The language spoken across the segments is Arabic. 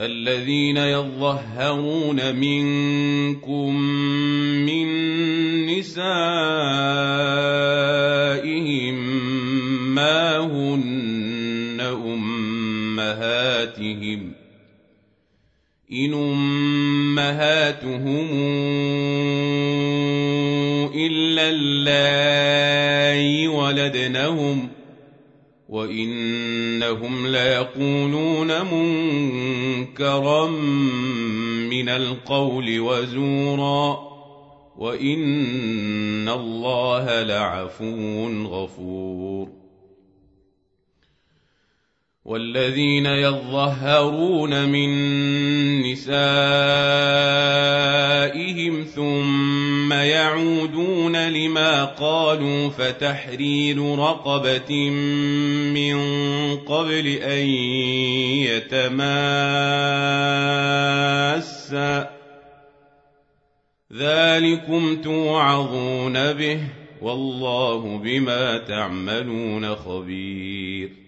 الذين يظهرون منكم من نسائهم ما هن أمهاتهم إن أمهاتهم إلا اللائي وإنهم ليقولون منكرا من القول وزورا وإن الله لعفو غفور. والذين يظهرون من نسائهم ثم يعودون لما قالوا فتحرير رقبة من قبل أن يتماسا ذلكم توعظون به والله بما تعملون خبير.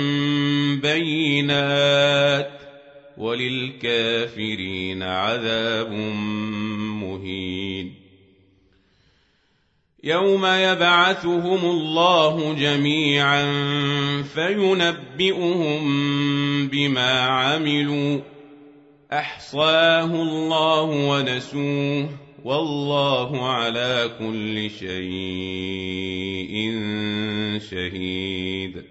بينات وللكافرين عذاب مهين. يوم يبعثهم الله جميعا فينبئهم بما عملوا. أحصاه الله ونسوه والله على كل شيء شهيد.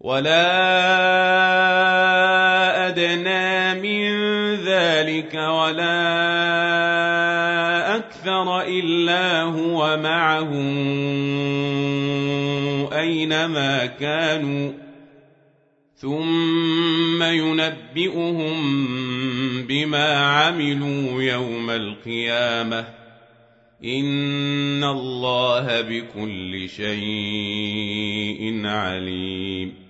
ولا أدنى من ذلك ولا أكثر إلا هو معهم أينما كانوا ثم ينبئهم بما عملوا يوم القيامة إن الله بكل شيء عليم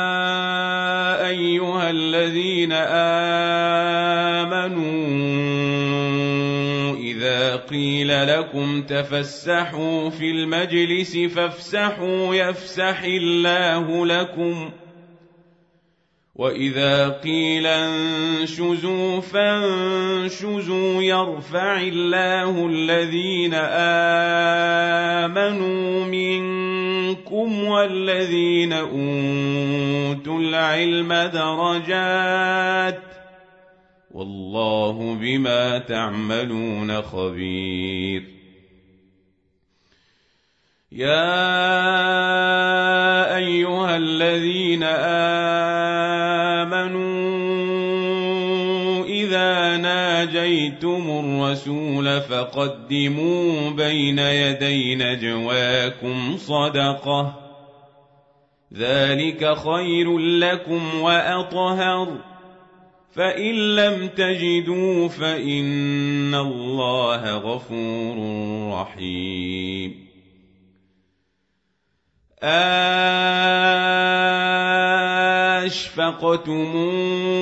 الذين آمنوا إذا قيل لكم تفسحوا في المجلس فافسحوا يفسح الله لكم وإذا قيل انشزوا فانشزوا يرفع الله الذين آمنوا منكم والذين أوتوا العلم درجات والله بما تعملون خبير. يا أيها الذين آمنوا اذا ناجيتم الرسول فقدموا بين يدي نجواكم صدقه ذلك خير لكم واطهر فان لم تجدوا فان الله غفور رحيم. أشفقتم أن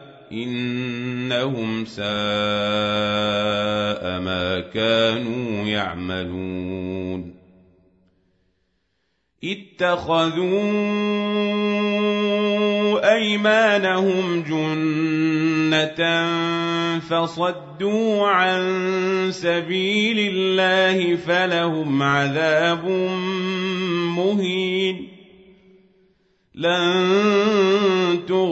انهم ساء ما كانوا يعملون اتخذوا ايمانهم جنه فصدوا عن سبيل الله فلهم عذاب مهين لن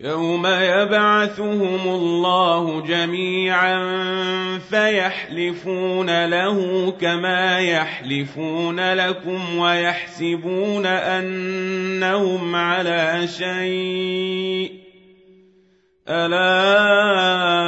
يوم يبعثهم الله جميعا فيحلفون له كما يحلفون لكم ويحسبون انهم على شيء الا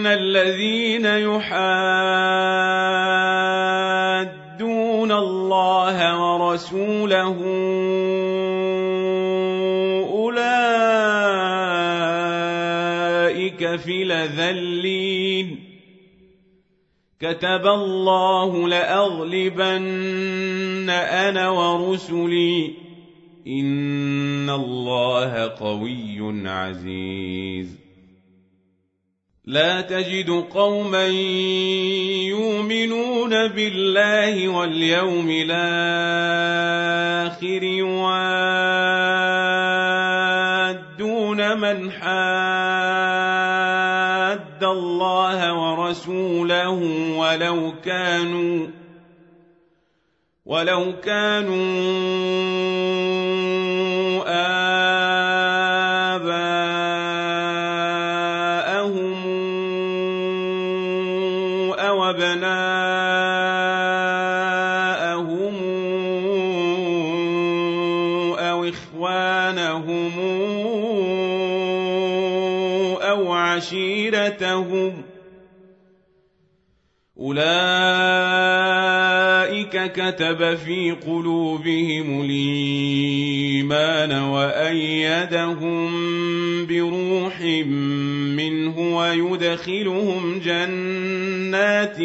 إن الذين يحادون الله ورسوله أولئك في لذلين كتب الله لأغلبن أنا ورسلي إن الله قوي عزيز لا تجد قوما يؤمنون بالله واليوم الآخر يوادون من حاد الله ورسوله ولو كانوا ولو كانوا عشيرتهم أولئك كتب في قلوبهم الإيمان وأيدهم بروح منه ويدخلهم جنات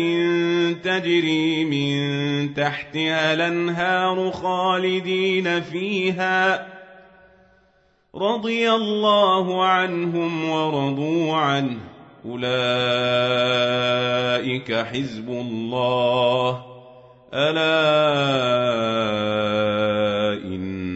تجري من تحتها الأنهار خالدين فيها رضي الله عنهم ورضوا عنه أولئك حزب الله ألا إن